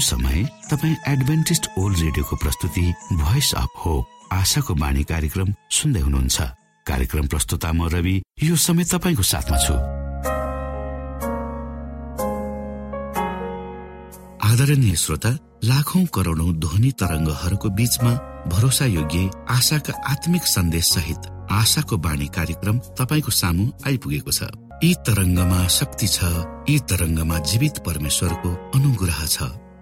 समय तपाईँ Adventist world रेडियोको प्रस्तुति भोइस अफ होप आशाको बाणी कार्यक्रम सुन्दै हुनुहुन्छ। कार्यक्रम प्रस्तुता म रवि यो समय तपाईँको साथमा छु। आदरणीय श्रोता लाखौं करोडौं ध्वनि तरङ्गहरूको बीचमा भरोसा योग्य आशाका आत्मिक सन्देश सहित आशाको बाणी कार्यक्रम तपाईँको सामु आइपुगेको छ। यी तरङ्गमा शक्ति छ यी तरङ्गमा जीवित परमेश्वरको अनुग्रह छ।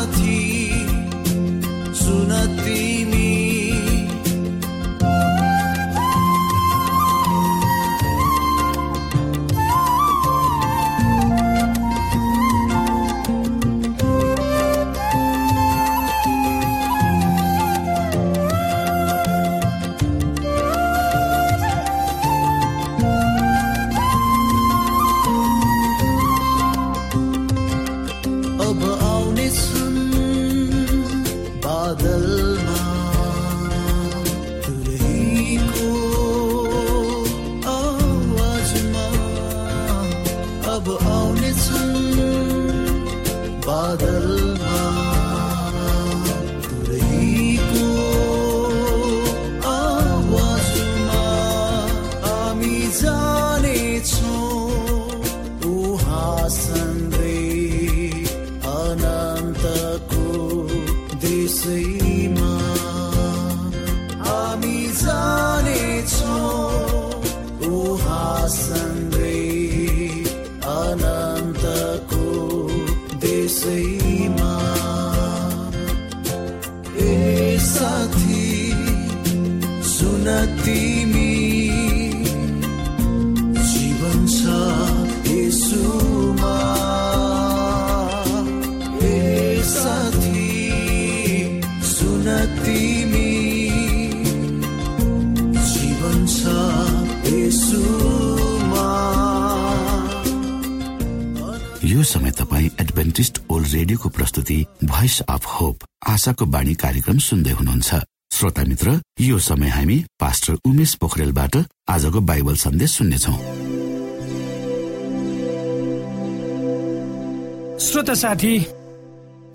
amati su un attimo यो एडभेन्टिस्ट ओल्ड रेडियोको प्रस्तुति भोइस अफ होप आशाको बाणी कार्यक्रम सुन्दै हुनुहुन्छ। श्रोता मित्र यो समय हामी पास्टर उमेश पोखरेलबाट आजको बाइबल सन्देश सुन्नेछौ। श्रोता साथी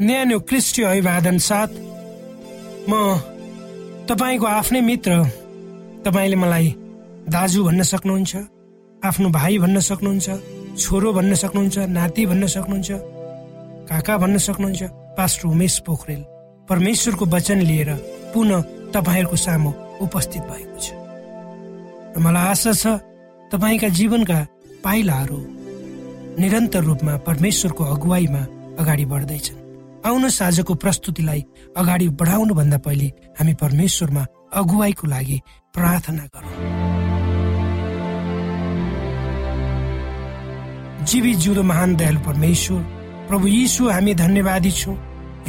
न्यानो क्रिस्टीय अभिवादन साथ म तपाईँको आफ्नै मित्र तपाईँले मलाई दाजु भन्न सक्नुहुन्छ आफ्नो भाइ भन्न सक्नुहुन्छ छोरो भन्न सक्नुहुन्छ नाति भन्न सक्नुहुन्छ काका भन्न सक्नुहुन्छ पास्टर उमेश पोखरेल परमेश्वरको वचन लिएर पुनः तपाईँहरूको सामु उपस्थित भएको छ। र मलाई आशा छ तपाईँका जीवनका पाइलाहरू निरन्तर रूपमा परमेश्वरको अगुवाईमा अगाडि बढ्दैछन्। आउनुहोस् आजको प्रस्तुतिलाई अगाडि बढाउनु भन्दा पहिले हामी परमेश्वरमा अगुवाईको लागि प्रार्थना गरौँ। जीवी जिउँदो महान दयालु परमेश्वर प्रभु यीशु हामी धन्यवादी छौँ।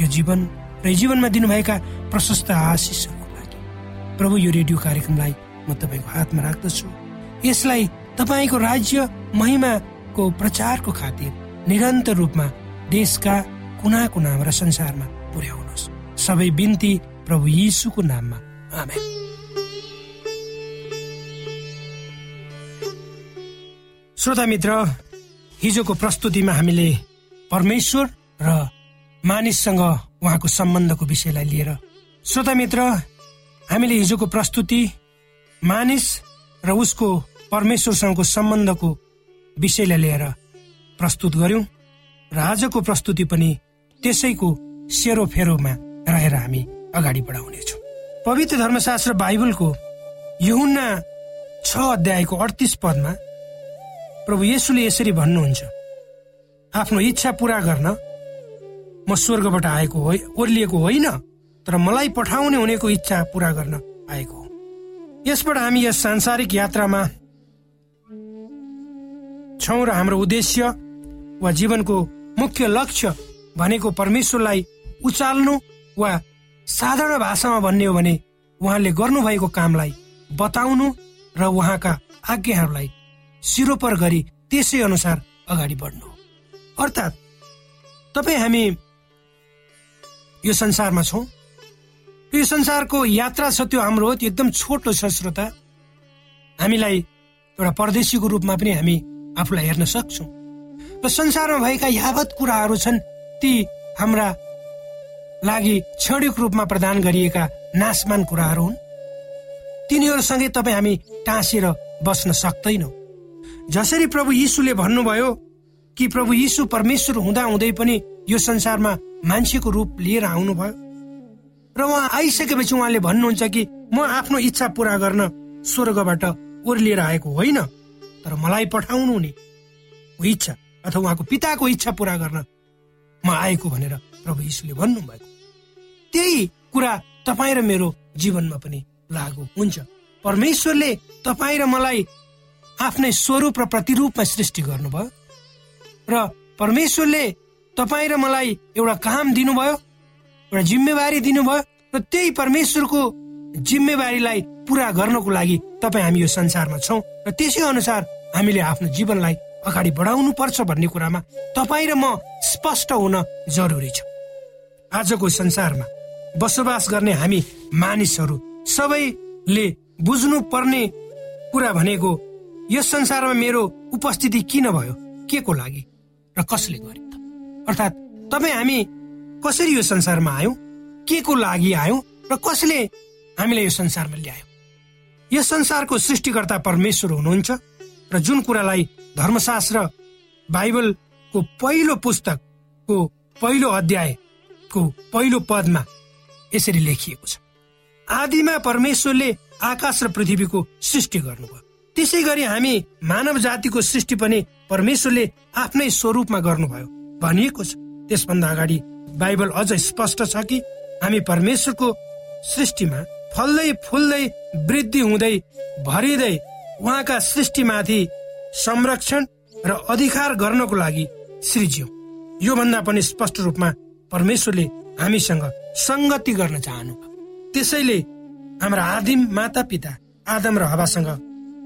यो जीवन र जीवनमा दिनुभएका प्रशस्त आशिषहरूको लागि। प्रभु यो रेडियो कार्यक्रमलाई म तपाईँको हातमा राख्दछु। यसलाई तपाईँको राज्य महिमाको प्रचारको खातिर निरन्तर रूपमा देशका कुना कुनामा र संसारमा पुर्याउनुहोस्। सबै बिन्ती प्रभु यीशुको नाममा। आमेन। श्रोता मित्र हिजोको प्रस्तुतिमा हामीले परमेश्वर र मानिससँग उहाँको सम्बन्धको विषयलाई लिएर। श्रोता मित्र हामीले हिजोको प्रस्तुति मानिस र उसको परमेश्वरसँगको सम्बन्धको विषयलाई लिएर प्रस्तुत गर्यौं र आजको प्रस्तुति पनि त्यसैको सेरोफेरोमा रहेर हामी अगाडि बढाउनेछौँ। पवित्र धर्मशास्त्र बाइबलको युहुन्ना छ अध्यायको अडतिस पदमा प्रभु येसुले यसरी भन्नुहुन्छ आफ्नो इच्छा पूरा गर्न म स्वर्गबाट आएको हो ओर्लिएको होइन तर मलाई पठाउने हुनेको इच्छा पूरा गर्न आएको हो। यसबाट हामी यस सांसारिक यात्रामा छौँ र हाम्रो उद्देश्य वा जीवनको मुख्य लक्ष्य भनेको परमेश्वरलाई उचाल्नु वा साधारण भाषामा भन्ने हो भने उहाँले गर्नुभएको कामलाई बताउनु र उहाँका आज्ञाहरूलाई सिरोपर गरी त्यसै अनुसार अगाडि बढ्नु। अर्थात् तपाईँ हामी यो संसारमा छौँ। यो संसारको यात्रा छ त्यो हाम्रो त्यो एकदम छोटो छ श्रोता। हामीलाई एउटा परदेशीको रूपमा पनि हामी आफूलाई हेर्न सक्छौँ। र संसारमा भएका यावत कुराहरू छन् ती हाम्रा लागि क्षणिक रूपमा प्रदान गरिएका नाशमान कुराहरू हुन्। तिनीहरूसँगै तपाईँ हामी टाँसेर बस्न सक्दैनौ। जसरी प्रभु यीशुले भन्नुभयो कि प्रभु यीशु परमेश्वर हुँदा हुँदै पनि यो संसारमा मान्छेको रूप लिएर आउनुभयो। र उहाँ आइसकेपछि उहाँले भन्नुहुन्छ कि म आफ्नो इच्छा पूरा गर्न स्वर्गबाट ओर्लिएर आएको होइन तर मलाई पठाउनु हुने इच्छा अथवा उहाँको पिताको इच्छा पूरा गर्न म आएको भनेर प्रभु यीशुले भन्नुभएको। त्यही कुरा तपाईँ र मेरो जीवनमा पनि लागु हुन्छ। परमेश्वरले तपाईँ र मलाई आफ्नै स्वरूप र प्रतिरूपमा सृष्टि गर्नुभयो। र परमेश्वरले तपाईँ र मलाई एउटा काम दिनुभयो एउटा जिम्मेवारी दिनुभयो र त्यही परमेश्वरको जिम्मेवारीलाई पुरा गर्नको लागि तपाईँ हामी यो संसारमा छौँ र त्यसै अनुसार हामीले आफ्नो जीवनलाई अगाडि बढाउनु पर्छ भन्ने कुरामा तपाईँ र म स्पष्ट हुन जरुरी छ। आजको संसारमा बसोबास गर्ने हामी मानिसहरू सबैले बुझ्नु पर्ने कुरा भनेको यस संसारमा मेरो उपस्थिति किन भयो? के को लागि? र कसले गर्यो त? अर्थात् तपाईँ हामी कसरी यो संसारमा आयौँ? के को लागि आयौँ? र कसले हामीलाई यो संसारमा ल्यायो? यस संसारको सृष्टिकर्ता परमेश्वर हुनुहुन्छ र जुन कुरालाई धर्मशास्त्र बाइबलको पहिलो पुस्तकको पहिलो अध्यायको पहिलो पदमा यसरी लेखिएको छ। आदिमा परमेश्वरले आकाश र पृथ्वीको सृष्टि गर्नुभयो। त्यसै गरी हामी मानव जातिको सृष्टि पनि परमेश्वरले आफ्नै स्वरूपमा गर्नुभयो। भनिएको छ त्यसभन्दा अगाडि बाइबल अझ स्पष्ट छ कि हामी परमेश्वरको सृष्टिमा फल्दै फुल्दै वृद्धि हुँदै भरिँदै उहाँका सृष्टिमाथि संरक्षण र अधिकार गर्नको लागि सृज्यौँ योभन्दा पनि स्पष्ट रूपमा परमेश्वरले हामीसँग सङ्गति गर्न चाहनु त्यसैले हाम्रा आदिम माता पिता आदम र हवासँग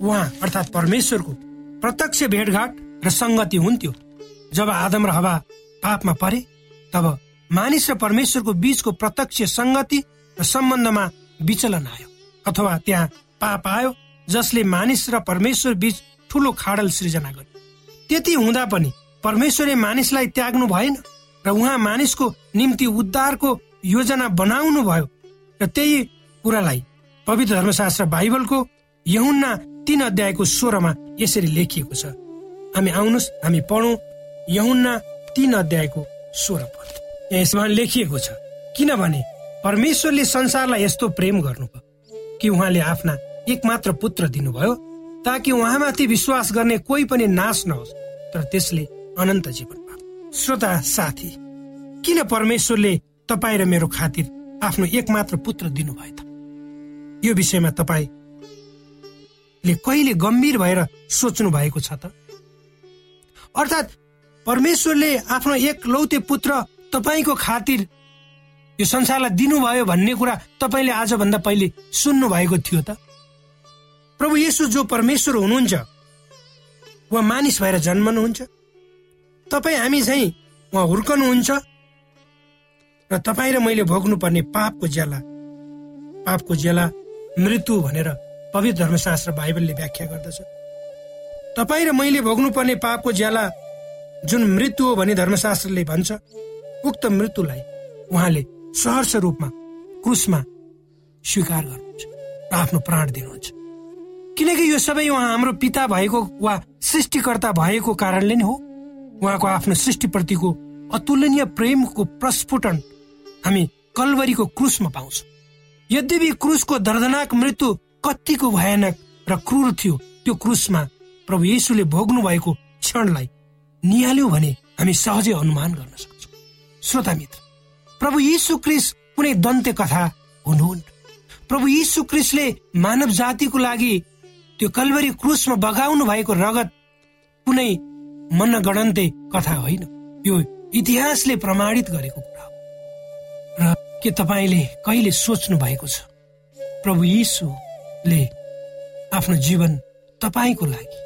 उहाँ अर्थात् परमेश्वरको प्रत्यक्ष भेटघाट र सङ्गति हुन्थ्यो। जब आदम र हवा पापमा परे तब मानिस र परमेश्वरको बीचको प्रत्यक्ष सङ्गति र सम्बन्धमा विचलन आयो। अथवा त्यहाँ पाप आयो जसले मानिस र परमेश्वर बीच ठुलो खाडल सृजना गर्यो। त्यति हुँदा पनि परमेश्वरले मानिसलाई त्याग्नु भएन र उहाँ मानिसको निम्ति उद्धारको योजना बनाउनु भयो र त्यही कुरालाई पवित्र धर्मशास्त्र बाइबलको यहुन्ना तीन अध्यायको स्वरमा यसरी लेखिएको छ। हामी आउनुहोस् हामी पढौँ। यहुन्ना तीन अध्यायको स्वर पद। यसमा लेखिएको छ किनभने परमेश्वरले संसारलाई यस्तो प्रेम गर्नुभयो कि उहाँले आफ्ना एक मात्र पुत्र दिनुभयो ताकि उहाँमाथि विश्वास गर्ने कोही पनि नाश नहोस् तर त्यसले अनन्त जीवन पाओ श्रोता साथी किन परमेश्वरले तपाईँ र मेरो खातिर आफ्नो एकमात्र पुत्र दिनुभयो त? यो विषयमा तपाईँले कहिले गम्भीर भएर सोच्नु भएको छ त? अर्थात् परमेश्वरले आफ्नो एक लौते पुत्र तपाईँको खातिर यो संसारलाई दिनुभयो भन्ने कुरा तपाईँले आजभन्दा पहिले सुन्नु भएको थियो त। प्रभु येसु जो परमेश्वर हुनुहुन्छ उहाँ मानिस भएर जन्मनुहुन्छ। तपाईँ हामी चाहिँ उहाँ हुर्कनुहुन्छ र तपाईँ र मैले भोग्नुपर्ने पापको ज्याला पापको ज्याला मृत्यु भनेर पवित्र धर्मशास्त्र बाइबलले व्याख्या गर्दछ। तपाईँ र मैले भोग्नुपर्ने पापको ज्याला जुन मृत्यु हो भने धर्मशास्त्रले भन्छ उक्त मृत्युलाई उहाँले सहर्ष रूपमा क्रुसमा स्वीकार गर्नुहुन्छ र आफ्नो प्राण दिनुहुन्छ। किनकि यो सबै उहाँ हाम्रो पिता भएको वा सृष्टिकर्ता भएको कारणले नै हो। उहाँको आफ्नो सृष्टिप्रतिको अतुलनीय प्रेमको प्रस्फुटन हामी कलवरीको क्रुसमा पाउँछौँ। यद्यपि क्रुसको दर्दनाक मृत्यु कतिको भयानक र क्रूर थियो त्यो क्रुसमा प्रभु येसुले भोग्नु भएको क्षणलाई निहाल्यौँ भने हामी सहजै अनुमान गर्न सक्छौँ। श्रोता मित्र प्रभु यीशु क्रिस कुनै दन्त्य कथा हुनुहुन् प्रभु यीशु क्रिसले मानव जातिको लागि त्यो कलवरी क्रुसमा बगाउनु भएको रगत कुनै मनगणन्ते कथा होइन। यो इतिहासले प्रमाणित गरेको कुरा हो। र के तपाईँले कहिले सोच्नु भएको छ? प्रभु यीशुले आफ्नो जीवन तपाईँको लागि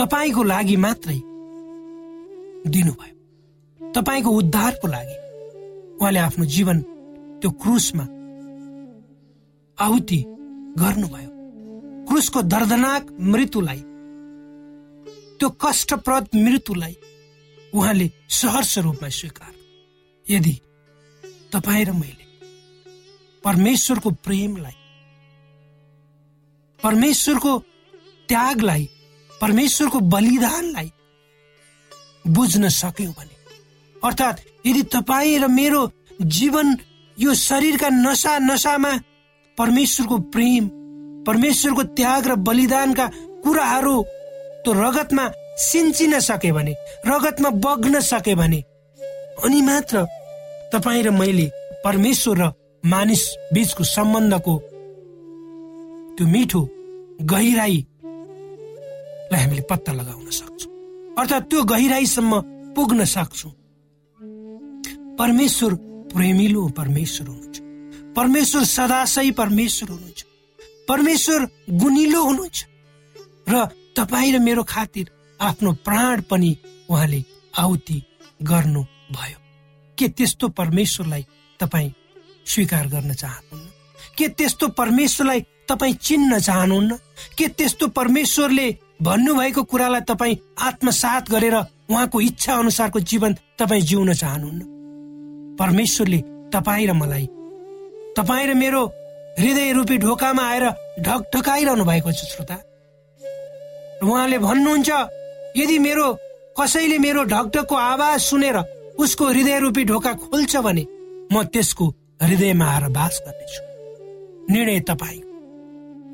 तपाईँको लागि मात्रै दिनुभयो तपाईँको उद्धारको लागि उहाँले आफ्नो जीवन त्यो क्रुसमा आहुति गर्नुभयो। क्रुसको दर्दनाक मृत्युलाई त्यो कष्टप्रद मृत्युलाई उहाँले सहर्ष रूपमा स्वीकार। यदि तपाईँ र मैले परमेश्वरको प्रेमलाई परमेश्वरको त्यागलाई परमेश्वरको बलिदानलाई बुझ्न सक्यौँ भने। अर्थात् यदि तपाईँ र मेरो जीवन यो शरीरका नसा नसामा परमेश्वरको प्रेम परमेश्वरको त्याग र बलिदानका कुराहरू त्यो रगतमा सिन्चिन सके भने रगतमा बग्न सके भने अनि मात्र तपाईँ र मैले परमेश्वर र मानिस बीचको सम्बन्धको त्यो मिठो गहिराईलाई हामीले पत्ता लगाउन सक्छौँ। अर्थात् त्यो गहिराईसम्म पुग्न सक्छौँ। परमेश्वर प्रेमिलो परमेश्वर हुनुहुन्छ। परमेश्वर सदाशै परमेश्वर हुनुहुन्छ। परमेश्वर गुनिलो हुनुहुन्छ। र तपाईँ र मेरो खातिर आफ्नो प्राण पनि उहाँले आहुति गर्नु भयो के त्यस्तो परमेश्वरलाई तपाईँ स्वीकार गर्न चाहनुहुन्न? के त्यस्तो परमेश्वरलाई तपाईँ चिन्न चाहनुहुन्न? के त्यस्तो परमेश्वरले भन्नुभएको कुरालाई तपाईँ आत्मसात गरेर उहाँको इच्छा अनुसारको जीवन तपाईँ जिउन चाहनुहुन्न। परमेश्वरले तपाईँ र मलाई तपाईँ र मेरो हृदय रूपी ढोकामा आएर ढक ढकाइरहनु भएको छ श्रोता। उहाँले भन्नुहुन्छ यदि मेरो कसैले मेरो ढकढकको आवाज सुनेर उसको हृदय रूपी ढोका खोल्छ भने म त्यसको हृदयमा आएर बास गर्नेछु। निर्णय तपाईँ।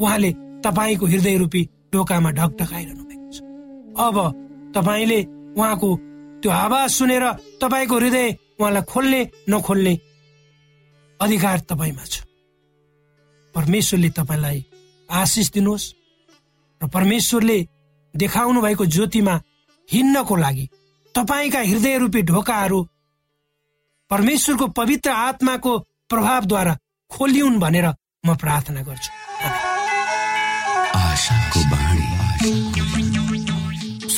उहाँले तपाईँको हृदय रूपी ढोकामा ढकढकाइरहनु भएको छ। अब तपाईँले उहाँको त्यो आवाज सुनेर तपाईँको हृदय उहाँलाई खोल्ने नखोल्ने अधिकार तपाईँमा छ। परमेश्वरले तपाईँलाई आशिष दिनुहोस् र परमेश्वरले देखाउनु भएको ज्योतिमा हिँड्नको लागि तपाईँका हृदय रूपी ढोकाहरू परमेश्वरको पवित्र आत्माको प्रभावद्वारा खोलिउन् भनेर म प्रार्थना गर्छु।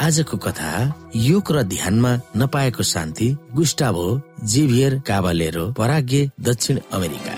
आजको कथा योग र ध्यानमा नपाएको शान्ति गुस्टाभो जेभियर काबालेरो पराग्य दक्षिण अमेरिका।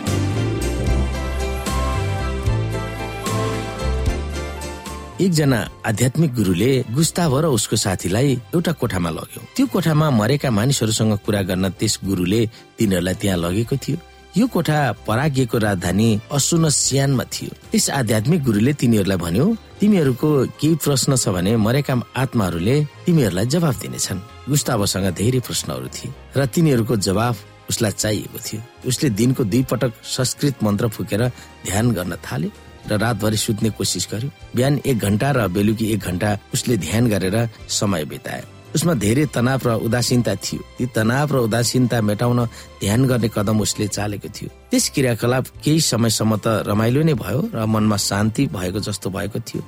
एकजना आध्यात्मिक गुरुले गुस्ताभ र उसको साथीलाई एउटा कोठामा लग्यो। त्यो कोठामा मरेका मानिसहरूसँग कुरा गर्न त्यस गुरुले तिनीहरूलाई त्यहाँ लगेको थियो। यो कोठा परागिएको राजधानी असुन सियानमा थियो। त्यस आध्यात्मिक गुरुले तिनीहरूलाई भन्यो तिमीहरूको केही प्रश्न छ भने मरेका आत्माहरूले तिमीहरूलाई जवाब दिनेछन्। गुस्तावसँग धेरै प्रश्नहरू थिए र तिनीहरूको जवाब उसलाई चाहिएको थियो। उसले दिनको दुई पटक संस्कृत मन्त्र फुकेर ध्यान गर्न थाल्यो र रातभरि सुत्ने कोसिस गर्यो। बिहान एक घन्टा र बेलुकी एक घन्टा उसले ध्यान गरेर समय बितायो। उसमा धेरै तनाव र उदासीनता थियो। ती तनाव र उदासीनता मेटाउन ध्यान गर्ने कदम उसले चालेको थियो। त्यस क्रियाकलाप केही समयसम्म त रमाइलो नै भयो र मनमा शान्ति भएको जस्तो भएको थियो।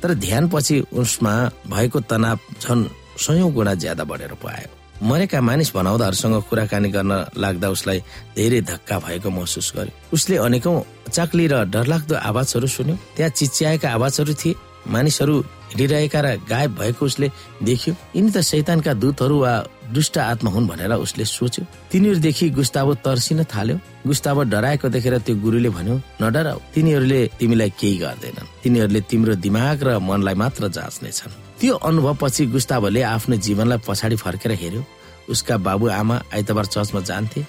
तर ध्यान पछि उसमा भएको तनाव झन सयौं गुणा ज्यादा बढेर आयो मरेका मानिस भनाउँदाहरूसँग कुराकानी गर्न लाग्दा उसलाई धेरै धक्का भएको महसुस गर्यो। उसले अनेकौं चाक्ली र डरलाग्दो आवाजहरू सुन्यो। त्यहाँ चिच्याएका आवाजहरू थिए। मानिसहरू हिँडिरहेका र गायब भएको उसले देख्यो यिनी त शैतानका दूतहरू वा दुष्ट आत्मा हुन् भनेर उसले सोच्यो। तिनीहरूदेखि गुस्ताबो तर्सिन थाल्यो। गुस्ताबो डराएको देखेर त्यो गुरुले भन्यो नडराउ तिनीहरूले तिमीलाई केही गर्दैनन्। तिनीहरूले तिम्रो दिमाग र मनलाई मात्र जाँच्नेछन्। त्यो अनुभव पछि गुस्ताबोले आफ्नो जीवनलाई पछाडि फर्केर हेर्यो उसका बाबु आमा आइतबार चर्चमा जान्थे।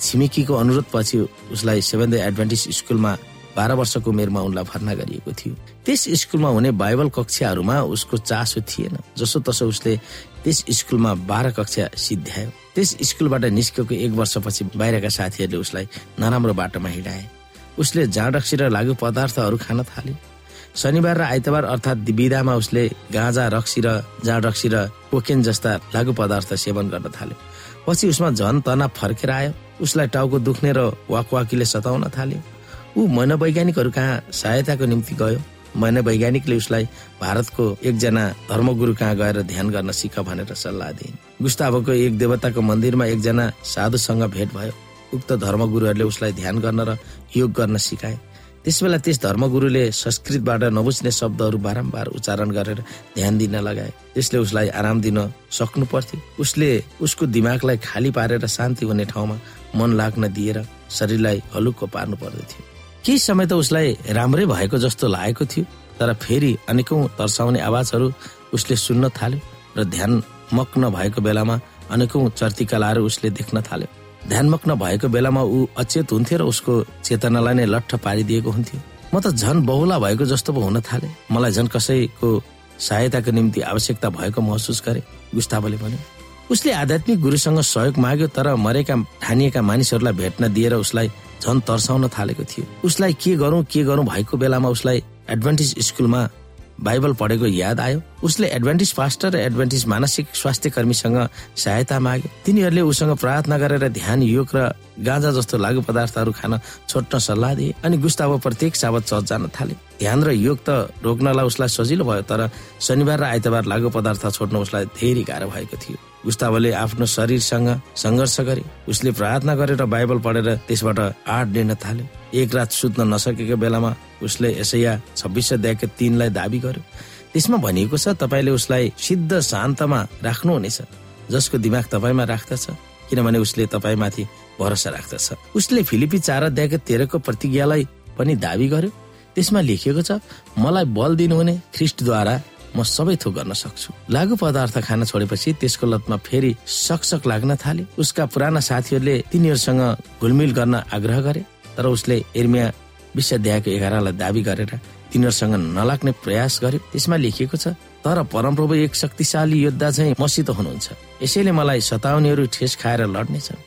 छिमेकीको अनुरोध पछि उसलाई सेभेन एडभान्टेज स्कुलमा बाह्र वर्षको उमेरमा उनलाई भर्ना गरिएको थियो। त्यस स्कुलमा हुने बाइबल कक्षाहरूमा उसको चासो थिएन जसो तसो उसले त्यस स्कुलमा बाह्र कक्षा सिद्ध्यायो। त्यस स्कुलबाट निस्केको एक वर्षपछि बाहिरका साथीहरूले उसलाई नराम्रो बाटोमा हिँडाए। उसले जाँड रक्सी र लागु पदार्थहरू खान थाल्यो। शनिबार र आइतबार अर्थात् विधामा उसले गाँजा रक्सी र जाँड रक्सी र कोकेन जस्ता लागु पदार्थ सेवन गर्न थाल्यो। पछि उसमा झन तनाव फर्केर आयो। उसलाई टाउको दुख्ने र वाकवाकीले सताउन थाल्यो। ऊ मनोवैज्ञानिकहरू कहाँ सहायताको निम्ति गयो? मनोवैज्ञानिकले उसलाई भारतको एकजना धर्मगुरु कहाँ गएर ध्यान गर्न सिक भनेर सल्लाह दिइन्। गुस्तावको एक देवताको मन्दिरमा एकजना साधुसँग भेट भयो। उक्त धर्मगुरुहरूले उसलाई ध्यान गर्न र योग गर्न सिकाए। त्यसबेला त्यस धर्मगुरुले संस्कृतबाट नबुझ्ने शब्दहरू बारम्बार उच्चारण गरेर ध्यान दिन लगाए। त्यसले उसलाई आराम दिन सक्नु पर्थ्यो उसले उसको दिमागलाई खाली पारेर शान्ति हुने ठाउँमा मन लाग्न दिएर शरीरलाई हलुक्क पार्नु पर्दथ्यो। केही समय त उसलाई राम्रै भएको जस्तो लागेको थियो तर फेरि अनेकौं तर्साउने आवाजहरू उसले सुन्न थाल्यो र ध्यान मग्न भएको बेलामा अनेकौं चर्तिकलाहरू उसले देख्न थाल्यो। ध्यानमग्न भएको बेलामा ऊ अचेत हुन्थ्यो र उसको चेतनालाई नै लट्ठ पारिदिएको हुन्थ्यो। म त झन बहुला भएको जस्तो पो हुन थाले। मलाई झन कसैको सहायताको निम्ति आवश्यकता भएको महसुस गरे गुस्तावले भन्यो उसले आध्यात्मिक गुरुसँग सहयोग माग्यो तर मरेका ठानिएका मानिसहरूलाई भेट्न दिएर उसलाई झन तर्साउन थालेको थियो। उसलाई के गरौँ के गरौँ भएको बेलामा उसलाई एडभान्टेज स्कुलमा बाइबल पढेको याद आयो। उसले एडभान्टेज पास्टर र एडभान्टेज मानसिक स्वास्थ्य कर्मीसँग सहायता मागे तिनीहरूले उसँग प्रार्थना गरेर ध्यान योग र गाँजा जस्तो लागु पदार्थहरू खान छोड्न सल्लाह दिए अनि गुस्ताव प्रत्येक साबत चर्च जान थाले। ध्यान र योग त रोक्नलाई उसलाई सजिलो भयो तर शनिबार र आइतबार लागु पदार्थ छोड्न उसलाई धेरै गाह्रो भएको थियो। गुस्तावले आफ्नो शरीरसँग सङ्घर्ष गरे। उसले प्रार्थना गरेर बाइबल पढेर त्यसबाट आठ लिन थाल्यो एक रात सुत्न नसकेको बेलामा उसले यसैया छब्बिस सय तिनलाई दावी गर्यो। त्यसमा भनिएको छ तपाईँले उसलाई सिद्ध शान्तमा राख्नुहुनेछ जसको दिमाग तपाईँमा राख्दछ किनभने उसले तपाईँमाथि भरोसा राख्दछ। उसले फिलिपी चार अध्यायको तेह्रको प्रतिज्ञालाई पनि दावी गर्यो। त्यसमा लेखिएको छ मलाई बल दिनुहुने ख्रिस्टद्वारा म सबै थोक गर्न सक्छु। लागु पदार्थ खान छोडेपछि त्यसको लतमा फेरि सकसक लाग्न थाले। उसका पुराना साथीहरूले तिनीहरूसँग घुलमिल गर्न आग्रह गरे तर उसले एर्मिया विश्वाध्यायको एघारलाई दावी गरेर तिनीहरूसँग नलाग्ने प्रयास गर्यो। त्यसमा लेखिएको छ तर परमप्रभु एक शक्तिशाली योद्धा चाहिँ मसित हुनुहुन्छ। यसैले मलाई सताउनेहरू ठेस खाएर लड्नेछन्।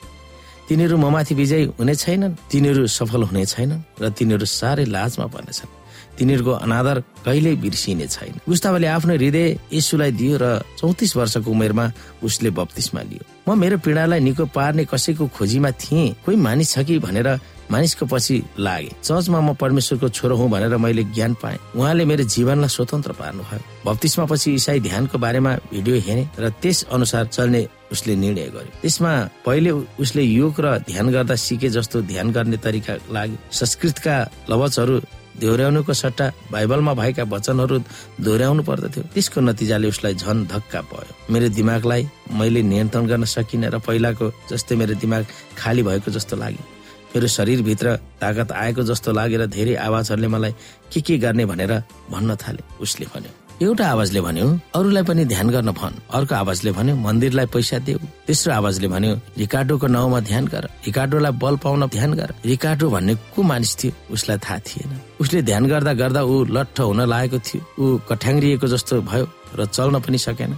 तिनीहरू ममाथि विजय हुने छैनन् तिनीहरू सफल हुने छैनन् र तिनीहरू साह्रै लाजमा पर्नेछन्। तिनीहरूको अनादर कहिल्यै बिर्सिने छैन। गुस्तावले आफ्नो हृदय यसुलाई दियो र चौतिस वर्षको उमेरमा उसले बत्तिसमा लियो। म मेरो पीडालाई निको पार्ने कसैको खोजीमा थिएँ कोही मानिस छ कि भनेर मानिसको पछि लागे। चर्चमा म परमेश्वरको छोरो हुँ भनेर मैले ज्ञान पाएँ। उहाँले मेरो जीवनलाई स्वतन्त्र पार्नुभयो। बत्तिसमा पछि इसाई ध्यानको बारेमा भिडियो हेरे र त्यस अनुसार चल्ने उसले निर्णय गर्यो। त्यसमा पहिले उसले योग र ध्यान गर्दा सिके जस्तो ध्यान गर्ने तरिका लाग्यो। संस्कृतका लवचहरू दोहोऱ्याउनुको सट्टा बाइबलमा भएका वचनहरू दोहोऱ्याउनु पर्दथ्यो। त्यसको नतिजाले उसलाई झन धक्का भयो मेरो दिमागलाई मैले नियन्त्रण गर्न सकिनँ र पहिलाको जस्तै मेरो दिमाग खाली भएको जस्तो लाग्यो। मेरो शरीरभित्र तागत आएको जस्तो लागेर धेरै आवाजहरूले मलाई के के गर्ने भनेर भन्न थाले उसले भन्यो। एउटा आवाजले भन्यो अरूलाई पनि ध्यान गर्न भन्। अर्को आवाजले भन्यो मन्दिरलाई पैसा देऊ। तेस्रो आवाजले भन्यो रिकार्डोको नाउँमा ध्यान गर। रिकार्डोलाई बल पाउन ध्यान गर। रिकार्डो भन्ने को मानिस थियो? उसलाई थाहा थिएन। उसले ध्यान गर्दा गर्दा ऊ लट्ठ हुन लागेको थियो। ऊ कठ्याङ्ग्रिएको जस्तो भयो र चल्न पनि सकेन।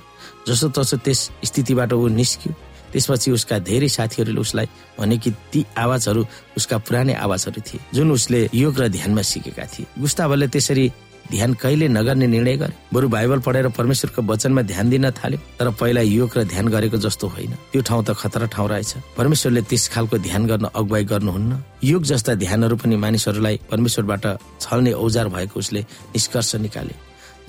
जसो तसो त्यस स्थितिबाट ऊ निस्क्यो। त्यसपछि उसका धेरै साथीहरूले उसलाई भने कि ती आवाजहरू उसका पुरानै आवाजहरू थिए जुन उसले योग र ध्यानमा सिकेका थिए। गुस्तावले त्यसरी ध्यान कहिले नगर्ने निर्णय गरे? बरु बाइबल पढेर परमेश्वरको वचनमा ध्यान दिन थाल्यो तर पहिला योग र ध्यान गरेको जस्तो होइन। त्यो ठाउँ त खतरा ठाउँ रहेछ। परमेश्वरले त्यस खालको ध्यान गर्न अगुवाई गर्नुहुन्न। योग जस्ता ध्यानहरू पनि मानिसहरूलाई परमेश्वरबाट छल्ने औजार भएको उसले निष्कर्ष निकाले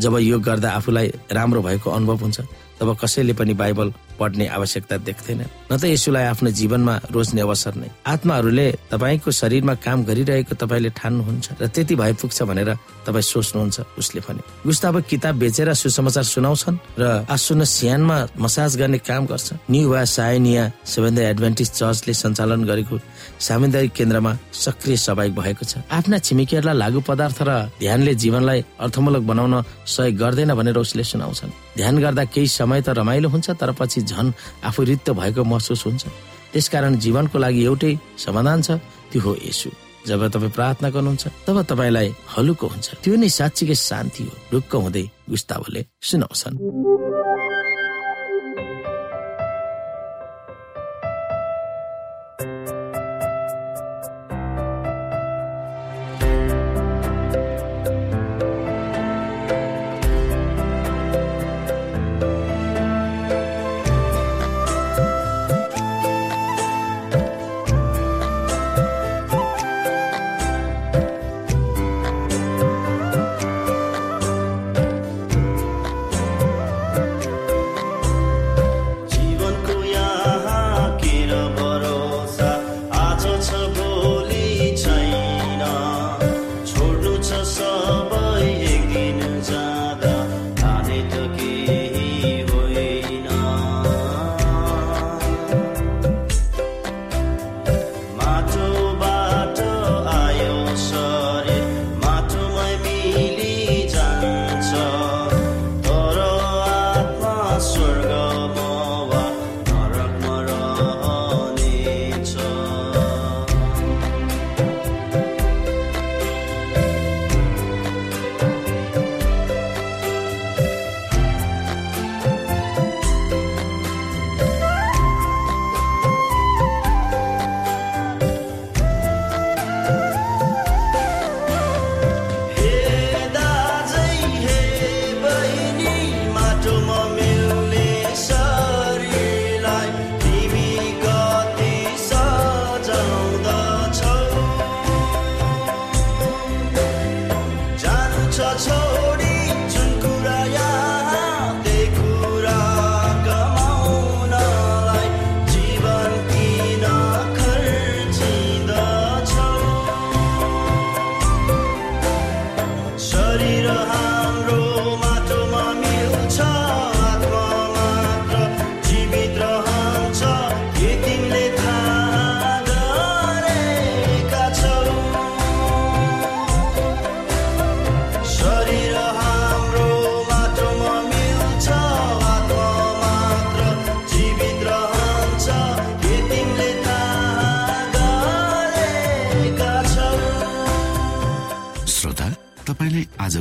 जब योग गर्दा आफूलाई राम्रो भएको अनुभव हुन्छ तब कसैले पनि बाइबल पढ्ने आवश्यकता देख्दैन। न त यसुलाई आफ्नो जीवनमा रोज्ने अवसर नै। आत्माहरूले तपाईँको शरीरमा काम गरिरहेको तपाईँले ठान्नुहुन्छ र त्यति भए पुग्छ भनेर तपाईँ सोच्नुहुन्छ उसले भने। गुस्ताब किताब बेचेर सुसमाचार सुनाउँछन् र आसुन सियानमा मसाज गर्ने काम गर्छ न्यु वा सायनिया सेभेन एडभान्टेज चर्चले सञ्चालन गरेको सामुदायिक केन्द्रमा सक्रिय सहभागी भएको छ। आफ्ना छिमेकीहरूलाई लागु पदार्थ र ध्यानले जीवनलाई अर्थमूलक बनाउन सहयोग गर्दैन भनेर उसले सुनाउँछन्। ध्यान गर्दा केही समय त रमाइलो हुन्छ तर पछि झन आफू रित्त भएको महसुस हुन्छ। त्यसकारण जीवनको लागि एउटै समाधान छ त्यो हो यसु जब तपाईँ प्रार्थना गर्नुहुन्छ तब तपाईँलाई हलुको हुन्छ। त्यो नै साँच्चीकै शान्ति हो ढुक्क हुँदै गुस्तावले सुनाउँछन्। Baba.